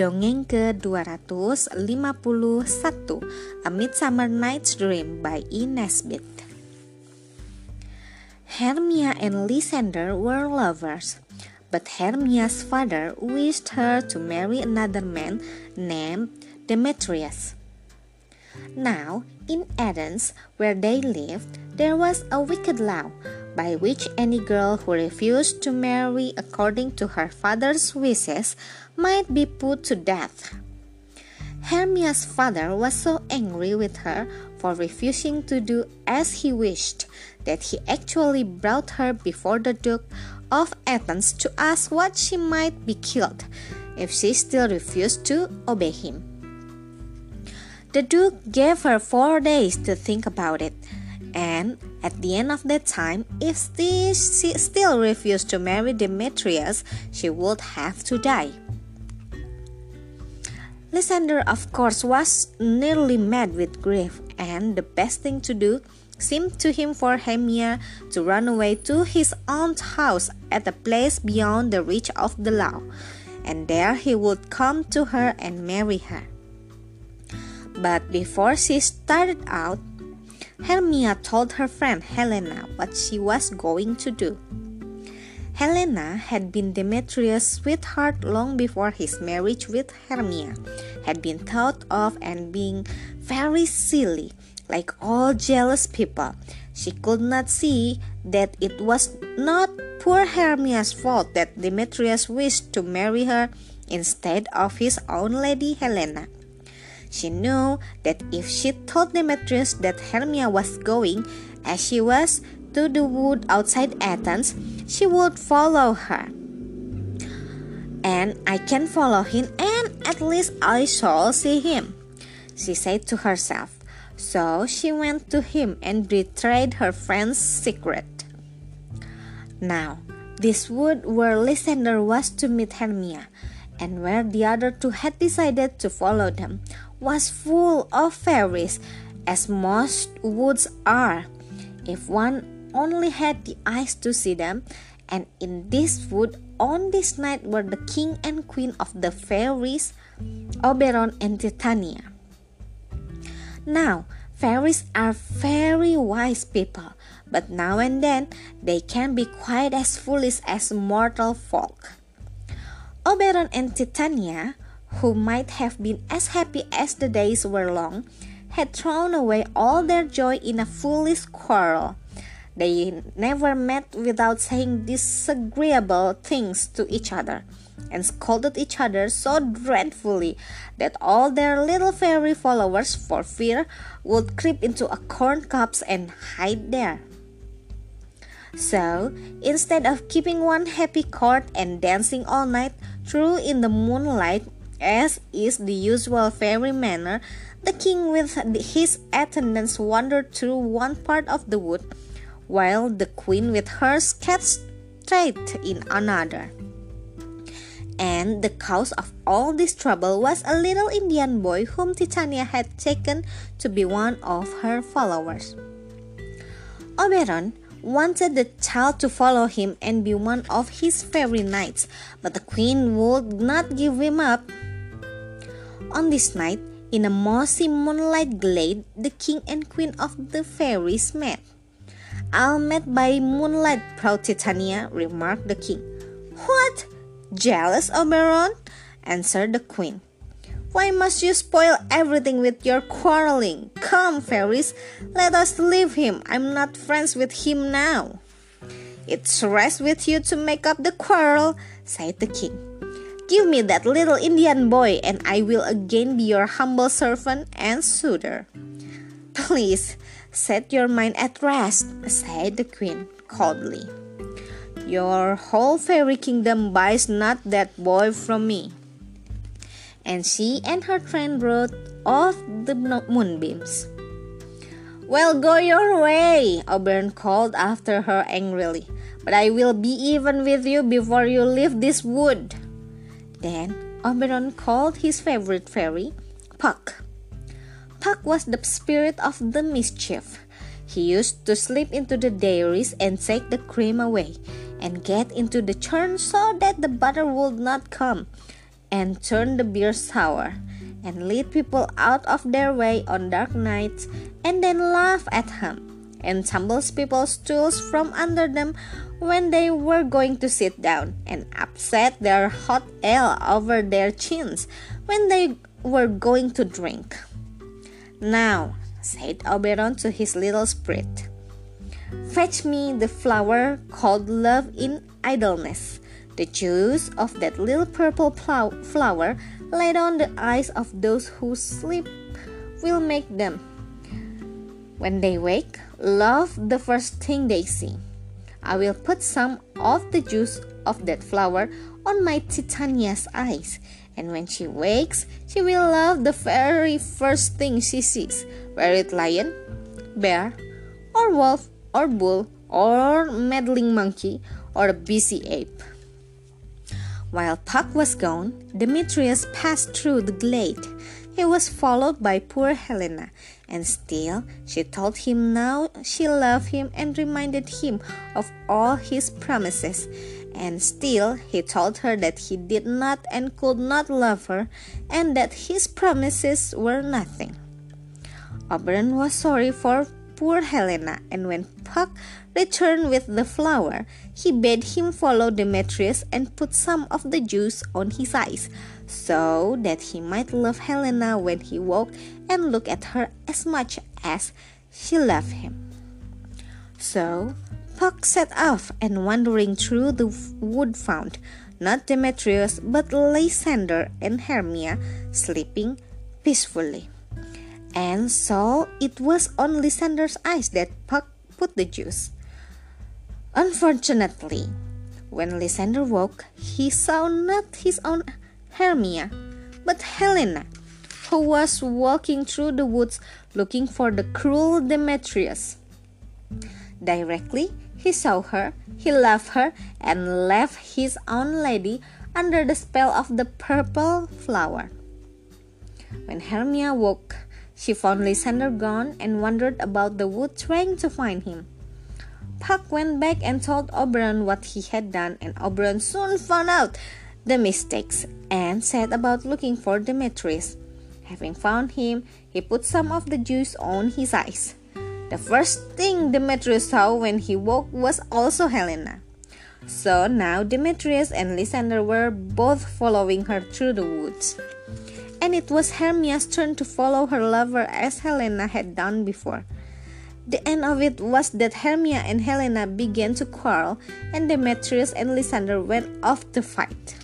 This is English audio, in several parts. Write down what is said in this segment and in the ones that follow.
Dongeng ke-251 A Midsummer Night's Dream by E. Nesbit Hermia and Lysander were lovers, but Hermia's father wished her to marry another man named Demetrius. Now, in Athens, where they lived, there was a wicked law by which any girl who refused to marry according to her father's wishes might be put to death. Hermia's father was so angry with her for refusing to do as he wished that he actually brought her before the Duke of Athens to ask what she might be killed if she still refused to obey him. The Duke gave her four days to think about it and at the end of that time, if she still refused to marry Demetrius, she would have to die. Lysander, of course, was nearly mad with grief, and the best thing to do seemed to him for Hermia to run away to his aunt's house at a place beyond the reach of the law, and there he would come to her and marry her. But before she started out, Hermia told her friend Helena what she was going to do. Helena had been Demetrius' sweetheart long before his marriage with Hermia, had been thought of and being very silly, like all jealous people. She could not see that it was not poor Hermia's fault that Demetrius wished to marry her instead of his own lady Helena. She knew that if she told Demetrius that Hermia was going, as she was, to the wood outside Athens, she would follow her. And I can follow him, and at least I shall see him, she said to herself. So she went to him and betrayed her friend's secret. Now, this wood where Lysander was to meet Hermia, and where the other two had decided to follow them, was full of fairies, as most woods are, if one only had the eyes to see them. And in this wood, on this night, were the king and queen of the fairies, Oberon and Titania. Now, fairies are very wise people, but now and then they can be quite as foolish as mortal folk. Oberon and Titania who might have been as happy as the days were long, had thrown away all their joy in a foolish quarrel. They never met without saying disagreeable things to each other, and scolded each other so dreadfully that all their little fairy followers, for fear, would creep into a corn cobs and hide there. So, instead of keeping one happy court and dancing all night through in the moonlight, as is the usual fairy manner, the king with his attendants wandered through one part of the wood, while the queen with hers kept straight in another. And the cause of all this trouble was a little Indian boy whom Titania had taken to be one of her followers. Oberon wanted the child to follow him and be one of his fairy knights, but the queen would not give him up on this night, in a mossy moonlight glade, the king and queen of the fairies met. All met by moonlight, proud Titania, remarked the king. What? Jealous, Oberon? answered the queen. Why must you spoil everything with your quarreling? Come, fairies, let us leave him. I'm not friends with him now. It's rest with you to make up the quarrel, said the king. Give me that little Indian boy, and I will again be your humble servant and suitor. Please set your mind at rest, said the queen coldly. Your whole fairy kingdom buys not that boy from me. And she and her train rode off the moonbeams. Well, go your way, Oberon called after her angrily. But I will be even with you before you leave this wood. Then Oberon called his favorite fairy Puck. Puck was the spirit of the mischief. He used to slip into the dairies and take the cream away, and get into the churn so that the butter would not come. and turn the beer sour, and lead people out of their way on dark nights, and then laugh at him, and tumbles people's stools from under them when they were going to sit down, and upset their hot ale over their chins when they were going to drink. Now, said Oberon to his little sprite, fetch me the flower called love in idleness the juice of that little purple flower laid on the eyes of those who sleep will make them, when they wake, love the first thing they see. I will put some of the juice of that flower on my Titania's eyes, and when she wakes, she will love the very first thing she sees, were it lion, bear, or wolf, or bull, or meddling monkey, or a busy ape. While Puck was gone, Demetrius passed through the glade. He was followed by poor Helena, and still she told him now she loved him and reminded him of all his promises. And still he told her that he did not and could not love her, and that his promises were nothing. Oberon was sorry for poor Helena, and when Puck returned with the flower, he bade him follow Demetrius and put some of the juice on his eyes, so that he might love Helena when he woke and look at her as much as she loved him. So Puck set off and wandering through the wood found not Demetrius but Lysander and Hermia sleeping peacefully. And so it was on Lysander's eyes that Puck put the juice. Unfortunately, when Lysander woke, he saw not his own Hermia, but Helena, who was walking through the woods looking for the cruel Demetrius. Directly he saw her, he loved her, and left his own lady under the spell of the purple flower. When Hermia woke, she found Lysander gone and wandered about the wood trying to find him. Puck went back and told Oberon what he had done, and Oberon soon found out the mistakes and set about looking for Demetrius. Having found him, he put some of the juice on his eyes. The first thing Demetrius saw when he woke was also Helena. So now Demetrius and Lysander were both following her through the woods. And it was Hermia's turn to follow her lover as Helena had done before. The end of it was that Hermia and Helena began to quarrel, and Demetrius and Lysander went off to fight.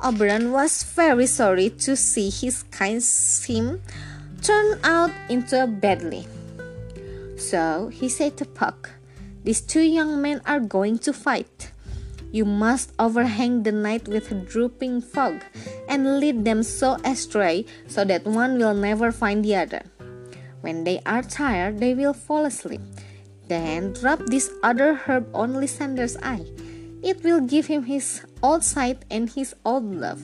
Oberon was very sorry to see his kind sim turn out into a badly. So he said to Puck, These two young men are going to fight. You must overhang the night with a drooping fog and lead them so astray so that one will never find the other. When they are tired, they will fall asleep. Then drop this other herb on Lysander's eye. It will give him his old sight and his old love.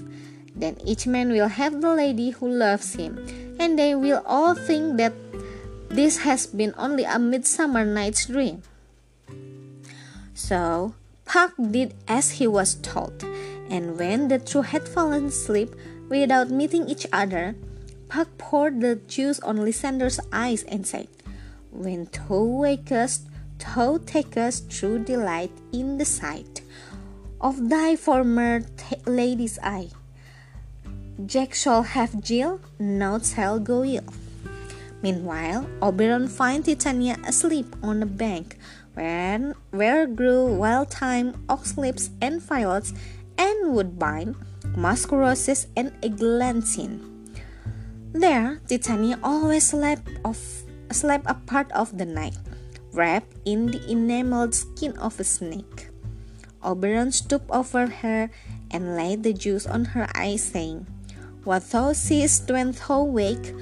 Then each man will have the lady who loves him, and they will all think that this has been only a midsummer night's dream. So Puck did as he was told, and when the two had fallen asleep without meeting each other, Puck poured the juice on Lysander's eyes and said, When thou wakest, thou takest true delight in the sight of thy former lady's eye. Jack shall have Jill, naught shall go ill. Meanwhile, Oberon finds Titania asleep on a bank where, where grew wild thyme, oxlips, and violets, and woodbine, musk roses, and eglantine. There, Titania always slept, of, slept a part of the night, wrapped in the enameled skin of a snake. Oberon stooped over her and laid the juice on her eyes, saying, What thou seest when thou wake,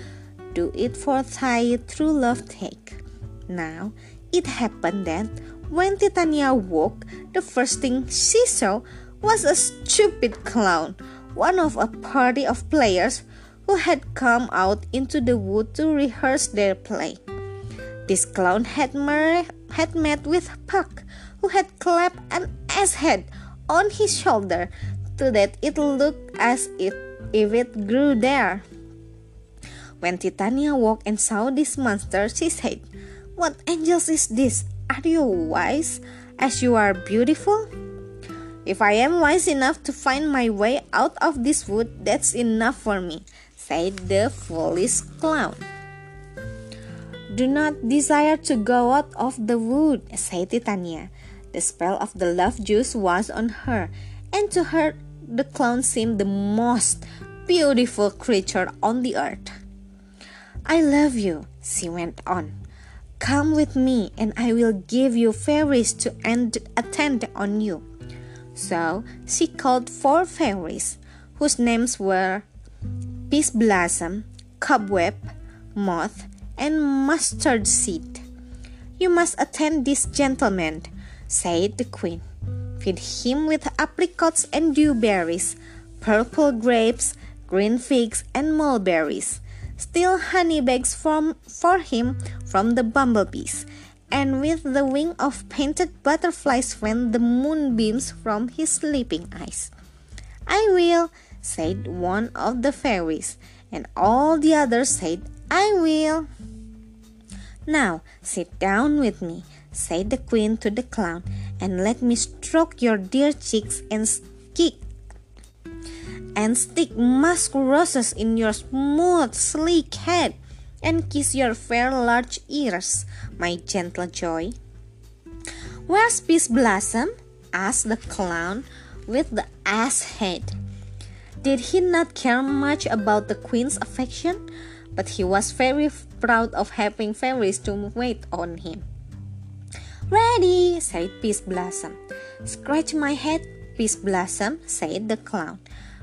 do it for thy true love take. Now, it happened that when Titania woke, the first thing she saw was a stupid clown, one of a party of players who had come out into the wood to rehearse their play. This clown had, mer- had met with Puck, who had clapped an ass head on his shoulder so that it looked as if, if it grew there. When Titania woke and saw this monster, she said, What angels is this? Are you wise as you are beautiful? If I am wise enough to find my way out of this wood, that's enough for me, said the foolish clown. Do not desire to go out of the wood, said Titania. The spell of the love juice was on her, and to her the clown seemed the most beautiful creature on the earth. I love you, she went on. Come with me, and I will give you fairies to attend on you. So she called four fairies, whose names were Peaseblossom, Cobweb, Moth, and Mustard Seed. You must attend this gentleman, said the queen. Feed him with apricots and dewberries, purple grapes, green figs, and mulberries. Steal honey bags from, for him from the bumblebees, and with the wing of painted butterflies when the moonbeams from his sleeping eyes. I will, said one of the fairies, and all the others said, I will. Now sit down with me, said the queen to the clown, and let me stroke your dear cheeks and stick and stick musk roses in your smooth, sleek head and kiss your fair large ears, my gentle joy. Where's Peaseblossom? asked the clown with the ass head. Did he not care much about the queen's affection? But he was very proud of having fairies to wait on him. Ready, said Peaseblossom. Scratch my head, Peaseblossom, said the clown.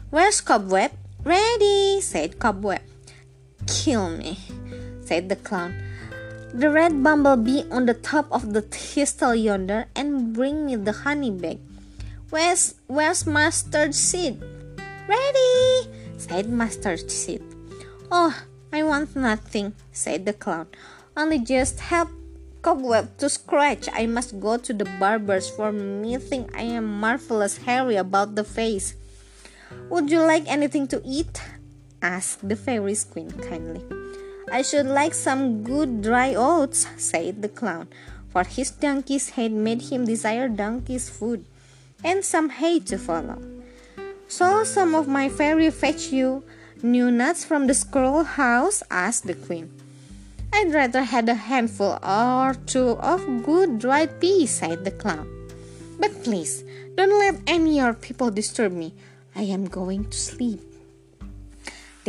Where's Cobweb? Ready, said Cobweb. Kill me, said the clown. The red bumblebee on the top of the thistle yonder, and bring me the honey bag. Where's where's mustard seed? Ready, said mustard seed. Oh, I want nothing, said the clown. Only just help cobweb to scratch. I must go to the barber's for me think I am marvelous hairy about the face. Would you like anything to eat? asked the fairy's queen kindly. I should like some good dry oats, said the clown, for his donkey's head made him desire donkey's food, and some hay to follow. So some of my fairy fetch you new nuts from the squirrel house? asked the queen. I'd rather had a handful or two of good dried peas, said the clown. But please, don't let any of your people disturb me. I am going to sleep.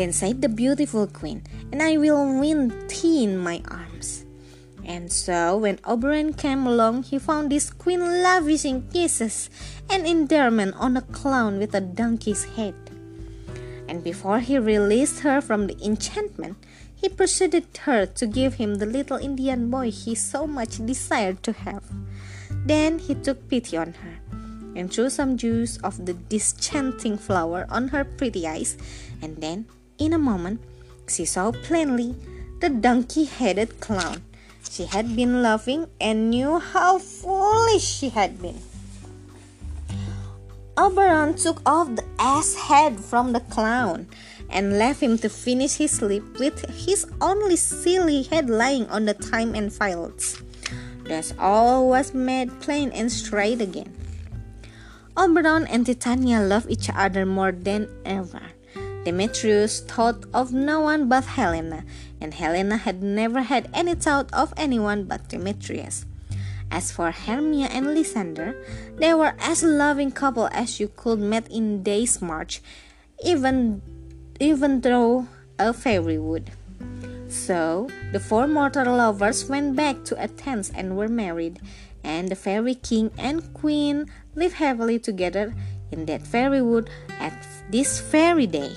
Then said the beautiful queen, and I will win thee in my arms. And so, when Oberon came along, he found this queen lavishing kisses and endearment on a clown with a donkey's head. And before he released her from the enchantment, he persuaded her to give him the little Indian boy he so much desired to have. Then he took pity on her and threw some juice of the dischanting flower on her pretty eyes, and then in a moment, she saw plainly the donkey headed clown she had been loving and knew how foolish she had been. Oberon took off the ass head from the clown and left him to finish his sleep with his only silly head lying on the thyme and fields. Thus all was made plain and straight again. Oberon and Titania loved each other more than ever. Demetrius thought of no one but Helena, and Helena had never had any thought of anyone but Demetrius. As for Hermia and Lysander, they were as loving couple as you could meet in day's march, even even though a fairy would. So the four mortal lovers went back to Athens and were married, and the fairy king and queen lived happily together in that fairy wood at this fairy day.